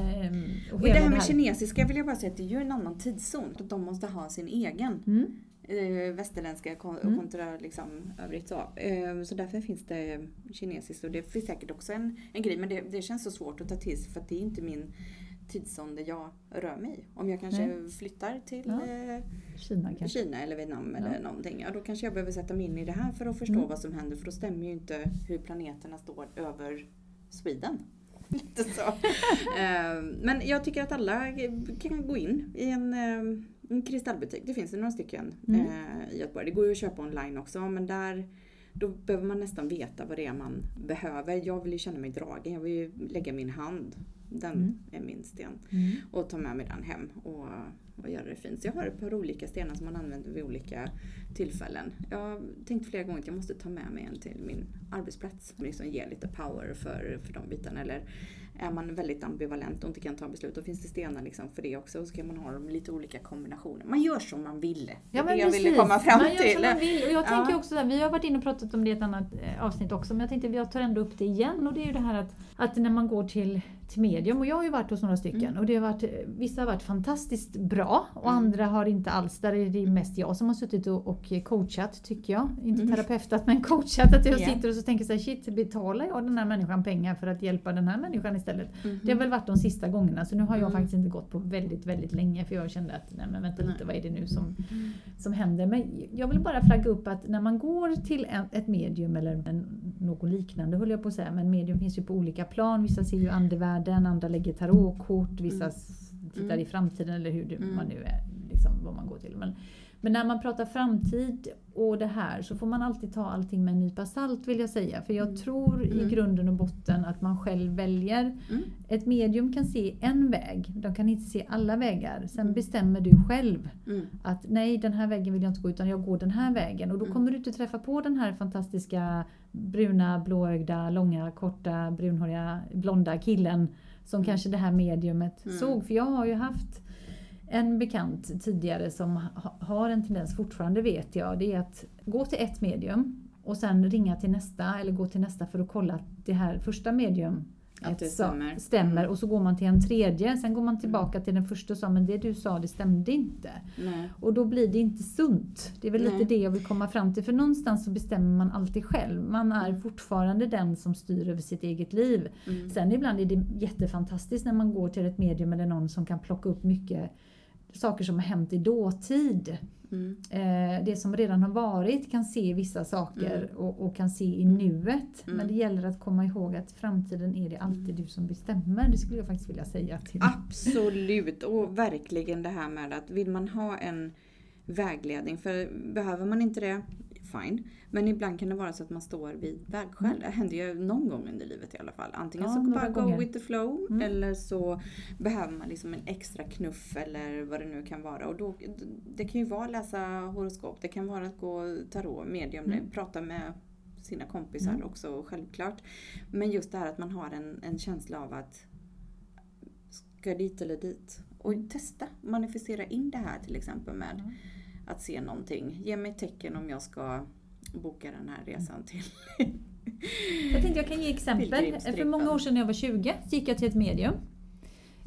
och Och det här med kinesiska vill jag bara säga att det är ju en annan tidszon. Att de måste ha sin egen. Mm. Eh, västerländska kon- Mm. kontra liksom övrigt så. Eh, så därför finns det kinesiskt och det finns säkert också en, en grej. Men det, det känns så svårt att ta till sig för att det är inte min tidszon där jag rör mig. Om jag kanske Nej. flyttar till Ja. eh, Kina kanske. Kina eller Vietnam Ja. eller någonting. Ja, då kanske jag behöver sätta mig in i det här för att förstå Mm. vad som händer. För då stämmer ju inte hur planeterna står över Sweden. Lite så. Eh, Men jag tycker att alla kan gå in i en, eh, en kristallbutik. Det finns ju några stycken Mm. i Göteborg. Det går ju att köpa online också men där då behöver man nästan veta vad det är man behöver. Jag vill ju känna mig dragen. Jag vill ju lägga min hand. Den Mm. är min sten Mm. och ta med mig den hem och, och göra det fint. Så jag har ett par olika stenar som man använder vid olika tillfällen. Jag har tänkt flera gånger att jag måste ta med mig en till min arbetsplats. Som liksom ger lite power för, för de bitarna. Eller är man väldigt ambivalent och inte kan ta beslut, då finns det stenar liksom för det också. Och så kan man ha dem i lite olika kombinationer. Man gör som man vill. Det är det jag ville komma fram man gör till. Som man vill. Och jag Ja. tänker också vi har varit inne och pratat om det i ett annat eh, avsnitt också, men jag tänkte att jag tar ändå upp det igen. Och det är ju det här att, att när man går till, till medium, och jag har ju varit hos några stycken, Mm. och det har varit, vissa har varit fantastiskt bra och Mm. andra har inte alls, där är det mest jag som har suttit och, och coachat, tycker jag. Inte Mm. terapeutat, men coachat. Att jag Ja. sitter och så tänker så här, shit, betalar jag den här människan pengar för att hjälpa den här människan istället? Mhm. Det har väl varit de sista gångerna, så nu har jag Mm. faktiskt inte gått på väldigt, väldigt länge för jag kände att nej men vänta lite, vad är det nu som, Mm. som händer? Men jag vill bara flagga upp att när man går till ett medium eller en, något liknande höll jag på att säga, men medium finns ju på olika plan. Vissa ser ju andevärlden, andra lägger tarotkort, vissa Mm. tittar Mm. i framtiden eller hur det, Mm. man nu är, liksom, vad man går till. Men, men när man pratar framtid och det här så får man alltid ta allting med en nypa salt vill jag säga. För jag Mm. tror i Mm. grunden och botten att man själv väljer Mm. ett medium kan se en väg, de kan inte se alla vägar. Sen Mm. bestämmer du själv Mm. att nej, den här vägen vill jag inte gå utan jag går den här vägen. Och då Mm. kommer du inte träffa på den här fantastiska bruna, blåögda, långa, korta, brunhåriga, blonda killen som kanske det här mediumet såg. För jag har ju haft en bekant tidigare som ha, har en tendens, fortfarande vet jag, det är att gå till ett medium och sen ringa till nästa eller gå till nästa för att kolla att det här första medium Att det stämmer. stämmer. Mm. Och så går man till en tredje, sen går man tillbaka till den första och sa men det du sa det stämde inte. Nej. Och då blir det inte sunt. Det är väl Nej. lite det jag vill komma fram till. För någonstans så bestämmer man alltid själv. Man är fortfarande den som styr över sitt eget liv. Mm. Sen ibland är det jättefantastiskt när man går till ett medium eller någon som kan plocka upp mycket saker som har hänt i dåtid. Mm. Eh, det som redan har varit kan se vissa saker Mm. och, och kan se i nuet. Mm. Men det gäller att komma ihåg att framtiden är det alltid du som bestämmer. Det skulle jag faktiskt vilja säga till Absolut, och verkligen det här med att vill man ha en vägledning, för behöver man inte det, fine. Men ibland kan det vara så att man står vid vägskäl. Det händer ju någon gång under livet i alla fall. Antingen Ja, så bara go with the flow Mm. eller så behöver man liksom en extra knuff eller vad det nu kan vara. Och då, det kan ju vara att läsa horoskop, det kan vara att gå tarot, medium, Mm. prata med sina kompisar Mm. också självklart. Men just det här att man har en, en känsla av att ska dit eller dit? Och testa, manifestera in det här till exempel med Mm. Att se någonting. Ge mig tecken om jag ska boka den här resan till. Jag tänkte jag kan ge exempel. För många år sedan när jag var 20 så gick jag till ett medium.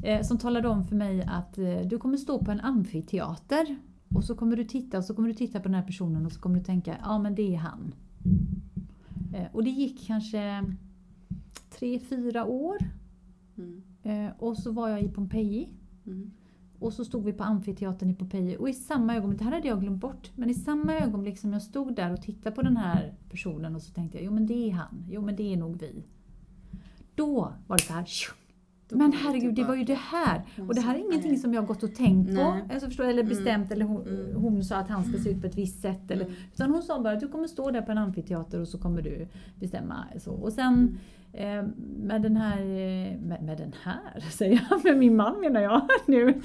Eh, som talade om för mig att eh, du kommer stå på en amfiteater. Och så kommer du titta och så kommer du titta på den här personen och så kommer du tänka, ja men det är han. Eh, och det gick kanske tre, fyra år. Mm. Och så var jag i Pompeji. Mm. Och så stod vi på amfiteatern i Pompeji och i samma ögonblick, det här hade jag glömt bort, men i samma ögonblick som jag stod där och tittade på den här personen och så tänkte jag, jo men det är han, jo men det är nog vi. Då var det så här, men herregud det var ju det här. Och det här är ingenting som jag gått och tänkt på, alltså förstår, eller bestämt, eller hon, Mm. hon sa att han ska se ut på ett visst sätt. Eller, Mm. Utan hon sa bara att du kommer stå där på en amfiteater och så kommer du bestämma. Så. Och sen Mm. Med den här, eh, med, med den här säger jag, med min man menar jag nu.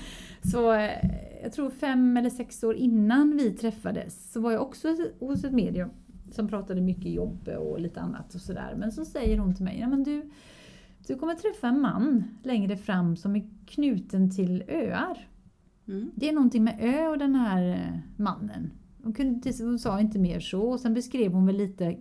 Så eh, jag tror fem eller sex år innan vi träffades så var jag också hos ett medium som pratade mycket jobb och lite annat och sådär. Men så säger hon till mig, ja, men du, du kommer träffa en man längre fram som är knuten till öar. Mm. Det är någonting med ö och den här eh, mannen. Hon, kunde, hon sa inte mer så. Och sen beskrev hon väl lite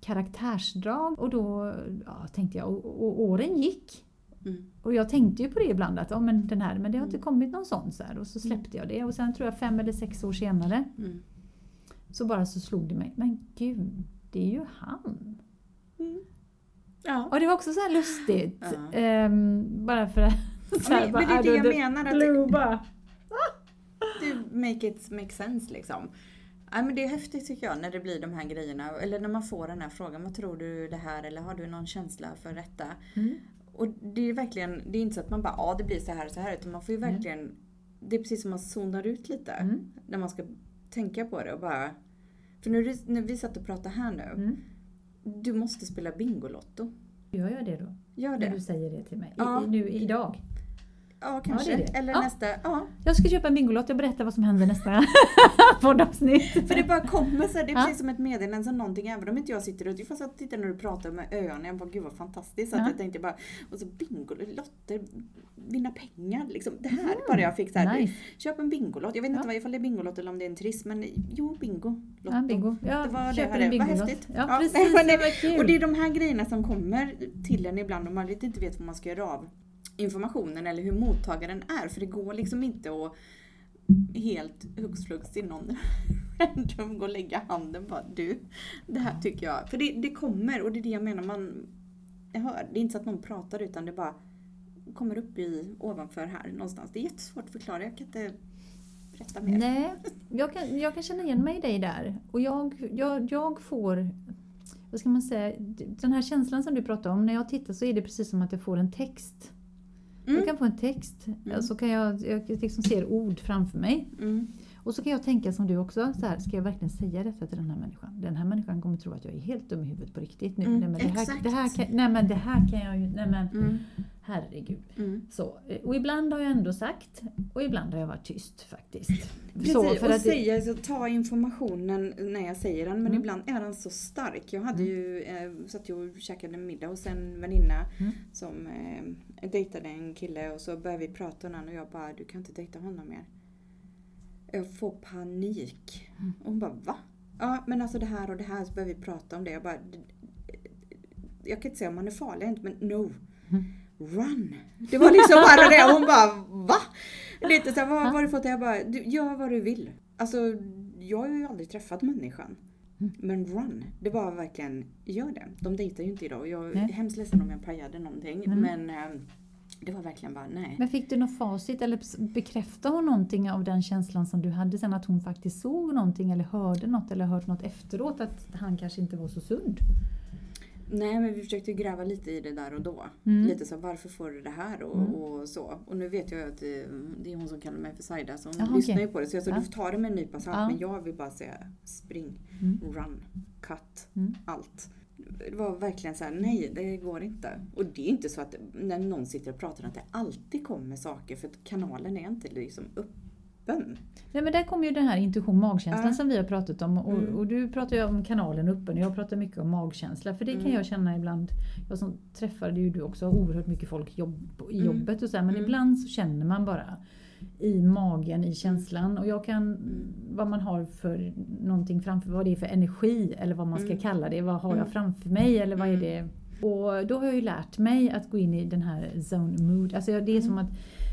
karaktärsdrag. Och då ja, tänkte jag, och, och åren gick. Mm. Och jag tänkte ju på det ibland att ja, men den här, men det har inte kommit någon sån. Så här, och så släppte jag det. Och sen tror jag fem eller sex år senare Mm. så bara så slog det mig. Men gud, det är ju han. Ja. Och det var också så här lustigt. Ja. Ehm, bara för att... så här, Men, bara, men det är det out jag menar. Att blue bara. det make it make sense liksom. Ja, men det är häftigt tycker jag när det blir de här grejerna. Eller när man får den här frågan. Vad tror du det här? Eller har du någon känsla för detta? Mm. Och det är verkligen, det är inte så att man bara ja det blir så här och så här. Utan man får ju Mm. verkligen, det är precis som man zonar ut lite. Mm. När man ska tänka på det och bara. För nu, när vi satt och pratade här nu. Mm. Du måste spela Bingolotto. Gör jag det då? Gör När det. du säger det till mig. I, Ja. nu idag. Ja kanske. Ja, det det. Eller Ja. nästa. Ja. Jag ska köpa en Bingolott, jag berättar vad som händer nästa poddavsnitt. För det bara kommer så här, det är precis som ett meddelande som någonting, även om inte jag sitter och fast jag tittar när du pratar med öarna, jag bara gud vad fantastiskt. Så jag tänkte bara, och så bingo, lotter, vinna pengar liksom. Det här bara jag fick så här, Mm. Nice. köp en bingolott. Jag vet inte Ja. ifall det är bingolott eller om det är en triss, men jo bingo. Lotto. Ja, bingo. Ja, Det var det köper här en det. Vad Bingolott. häftigt. Ja, precis. det- det var kul. Och det är de här grejerna som kommer till en ibland om man inte vet vad man ska göra av informationen eller hur mottagaren är. För det går liksom inte att helt hux flux till någon random gå och lägga handen på du, det här tycker jag. För det, det kommer och det är det jag menar, man jag hör, det är inte så att någon pratar utan det bara kommer upp i ovanför här någonstans. Det är jättesvårt att förklara, jag kan inte berätta mer. Nej, jag kan, jag kan känna igen mig i dig där. Och jag, jag, jag får, vad ska man säga, den här känslan som du pratar om, när jag tittar så är det precis som att jag får en text. Mm. Jag kan få en text, så kan jag, jag liksom ser ord framför mig. Mm. Och så kan jag tänka som du också, så här, ska jag verkligen säga detta till den här människan? Den här människan kommer tro att jag är helt dum i huvudet på riktigt nu. Mm, nej, men det här, exakt. det här kan, nej men det här kan jag ju, nej men Mm. herregud. Mm. Så, och ibland har jag ändå sagt och ibland har jag varit tyst faktiskt. Precis, Så, och för att det- säga, så ta informationen när jag säger den, men Mm. ibland är den så stark. Jag hade ju, eh, satt ju och käkade middag hos en väninna Mm. som eh, dejtade en kille och så började vi prata om den och jag bara, du kan inte dejta honom mer. Jag får panik. Mm. Och hon bara, va? Ja, men alltså det här och det här, så började vi prata om det. Jag bara, jag kan inte säga om han är farlig inte, men no. Mm. Run! Det var liksom bara det. Hon bara, va? Lite så här, vad har du fått? Jag bara, du, gör vad du vill. Alltså, jag har ju aldrig träffat människan. Mm. Men run, det var verkligen, gör det. De dejtar ju inte idag och jag är Nej. hemskt ledsen om jag pajade någonting. Mm. Men eh, det var verkligen bara, nej. Men fick du något facit eller bekräftade hon någonting av den känslan som du hade sen att hon faktiskt såg någonting eller hörde något eller hört något efteråt att han kanske inte var så sund? Nej men vi försökte gräva lite i det där och då. Mm. Lite så varför får du det här och, Mm. och så. Och nu vet jag att det, det är hon som kallar mig för Saida så hon Jaha, lyssnar okej. ju på det. Så jag sa Ja. du får ta det med en nypa salt Ja. men jag vill bara säga spring, Mm. run, cut, Mm. allt. Det var verkligen så här: nej det går inte. Och det är inte så att när någon sitter och pratar att det alltid kommer saker för att kanalen är inte liksom öppen öppen. Nej men där kommer ju den här intuition magkänslan Ja. som vi har pratat om och, Mm. och du pratar ju om kanalen öppen och jag pratar mycket om magkänsla för det kan Mm. jag känna ibland. Jag som träffade ju du också oerhört mycket folk jobb, i Mm. jobbet och så här, men Mm. ibland så känner man bara i magen, i känslan och jag kan vad man har för någonting framför, vad det är för energi eller vad man ska Mm. kalla det. Vad har jag Mm. framför mig eller vad är Mm. det? Och då har jag ju lärt mig att gå in i den här zone mood. Alltså det är som att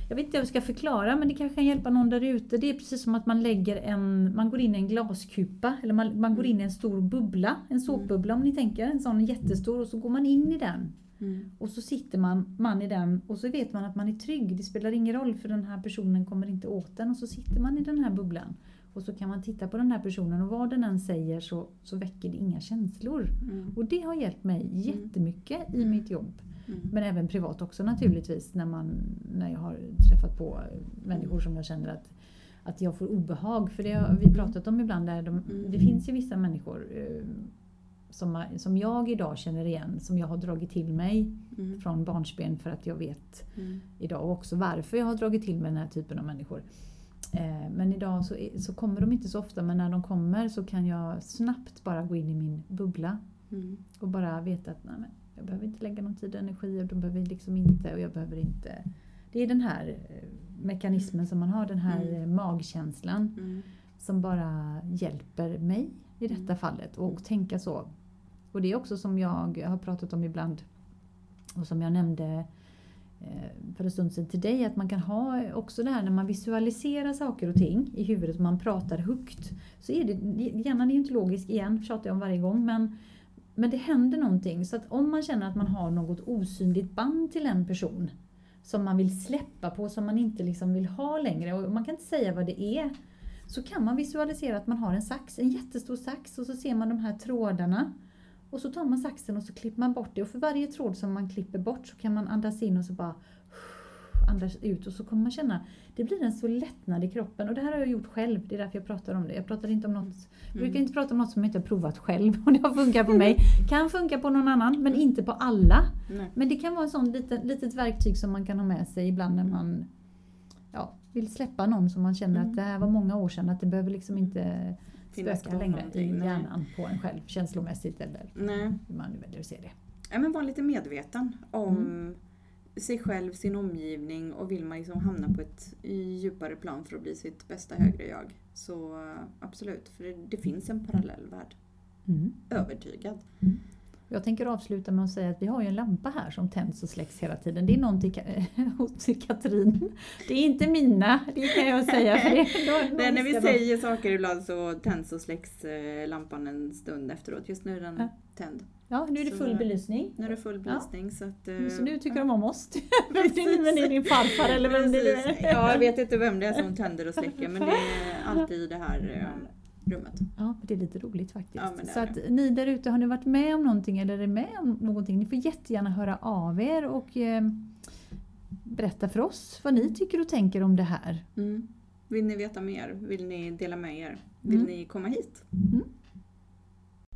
jag vet inte hur jag ska förklara men det kanske kan hjälpa någon där ute. Det är precis som att man lägger en, man går in i en glaskupa eller man, man går in i en stor bubbla, en såpbubbla om ni tänker, en sån jättestor och så går man in i den. Mm. Och så sitter man, man i den och så vet man att man är trygg. Det spelar ingen roll för den här personen kommer inte åt den. Och så sitter man i den här bubblan. Och så kan man titta på den här personen och vad den än säger så, så väcker det inga känslor. Mm. Och det har hjälpt mig jättemycket i mitt jobb. Mm. Men även privat också naturligtvis när, man, när jag har träffat på människor som jag känner att, att jag får obehag. För det har vi pratat om ibland. Där de, Mm. Det finns ju vissa människor eh, som, som jag idag känner igen, som jag har dragit till mig Mm. från barnsben för att jag vet Mm. idag också varför jag har dragit till mig den här typen av människor. Eh, Men idag så, så kommer de inte så ofta men när de kommer så kan jag snabbt bara gå in i min bubbla Mm. och bara veta att nej, men jag behöver inte lägga någon tid och energi och de behöver liksom inte och jag behöver inte. Det är den här eh, mekanismen som man har, den här Mm. eh, magkänslan Mm. som bara hjälper mig i detta Mm. fallet och tänka så. Och det är också som jag har pratat om ibland och som jag nämnde eh, för en stund sedan till dig att man kan ha också det här när man visualiserar saker och ting i huvudet och man pratar högt. Så är det, hjärnan är ju inte logisk igen, tjatar jag om varje gång, men, men det händer någonting. Så att om man känner att man har något osynligt band till en person som man vill släppa på, som man inte liksom vill ha längre och man kan inte säga vad det är. Så kan man visualisera att man har en sax, en jättestor sax och så ser man de här trådarna. Och så tar man saxen och så klipper man bort det och för varje tråd som man klipper bort så kan man andas in och så bara andas ut och så kommer man känna, det blir en så lättnad i kroppen och det här har jag gjort själv, det är därför jag pratar om det. Jag pratar inte om något, jag brukar inte prata om något som jag inte har provat själv och det har funkat på mig. Kan funka på någon annan men inte på alla. Nej. Men det kan vara en sån liten, litet verktyg som man kan ha med sig ibland när man ja, vill släppa någon som man känner Mm. att det här var många år sedan, att det behöver liksom inte Kvar längre i hjärnan på en själv känslomässigt eller Nej. hur man nu väljer att se det. Ja, men var lite medveten om Mm. sig själv, sin omgivning och vill man liksom hamna på ett djupare plan för att bli sitt bästa högre jag. Så eh, absolut, för det, det finns en parallell värld. Mm. Övertygad. Jag tänker avsluta med att säga att vi har ju en lampa här som tänds och släcks hela tiden. Det är någon till, Ka- hos Katrin. Det är inte mina, det kan jag säga. För det, då, Nej, när vi de- säger saker ibland så tänds och släcks eh, lampan en stund efteråt. Just nu är den Ja. tänd. Ja, nu är det Så- full belysning. Nu är det full belysning så att... eh, Så nu tycker de om oss. Vem det nu är din farfar eller vem det Precis. är. Ja, jag vet inte vem det är som tänder och släcker men det är alltid i det här eh, rummet. Ja, det är lite roligt faktiskt. Ja, så att ni där ute, har ni varit med om någonting eller är med om någonting? Ni får jättegärna höra av er och eh, berätta för oss vad ni tycker och tänker om det här. Mm. Vill ni veta mer? Vill ni dela med er? Vill Mm. ni komma hit?